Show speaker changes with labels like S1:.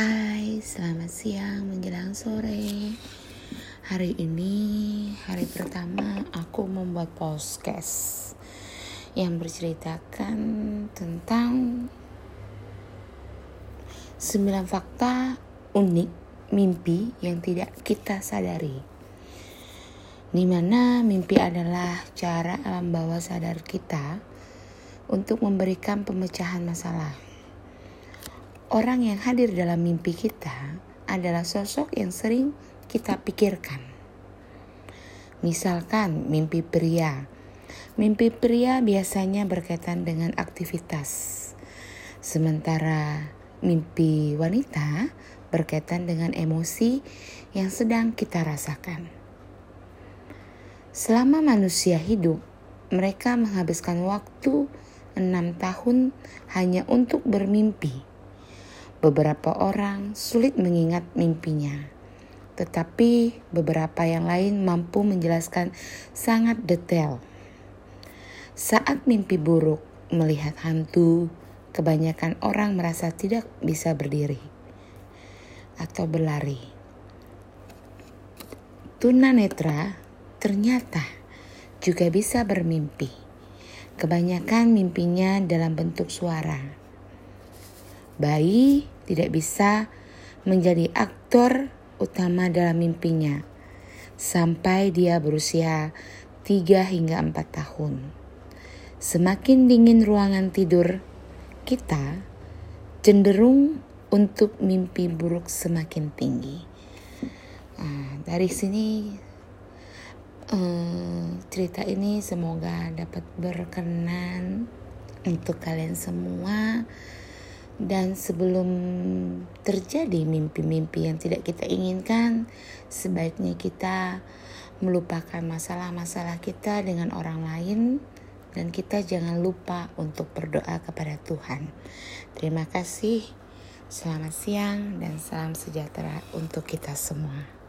S1: Hai, selamat siang menjelang sore. Hari ini hari pertama aku membuat podcast yang berceritakan tentang 9 fakta unik mimpi yang tidak kita sadari. Di mana mimpi adalah cara alam bawah sadar kita untuk memberikan pemecahan masalah Orang yang hadir dalam mimpi kita adalah sosok yang sering kita pikirkan. Misalkan mimpi pria. Mimpi pria biasanya berkaitan dengan aktivitas. Sementara mimpi wanita berkaitan dengan emosi yang sedang kita rasakan. Selama manusia hidup, mereka menghabiskan waktu enam tahun hanya untuk bermimpi Beberapa orang sulit mengingat mimpinya, tetapi beberapa yang lain mampu menjelaskan sangat detail. Saat mimpi buruk melihat hantu, kebanyakan orang merasa tidak bisa berdiri atau berlari. Tuna netra ternyata juga bisa bermimpi. Kebanyakan mimpinya dalam bentuk suara bayi tidak bisa menjadi aktor utama dalam mimpinya sampai dia berusia 3 hingga 4 tahun. Semakin dingin ruangan tidur kita, cenderung untuk mimpi buruk semakin tinggi. Nah, dari sini uh, cerita ini semoga dapat berkenan untuk kalian semua. Dan sebelum terjadi mimpi-mimpi yang tidak kita inginkan, sebaiknya kita melupakan masalah-masalah kita dengan orang lain dan kita jangan lupa untuk berdoa kepada Tuhan. Terima kasih. Selamat siang dan salam sejahtera untuk kita semua.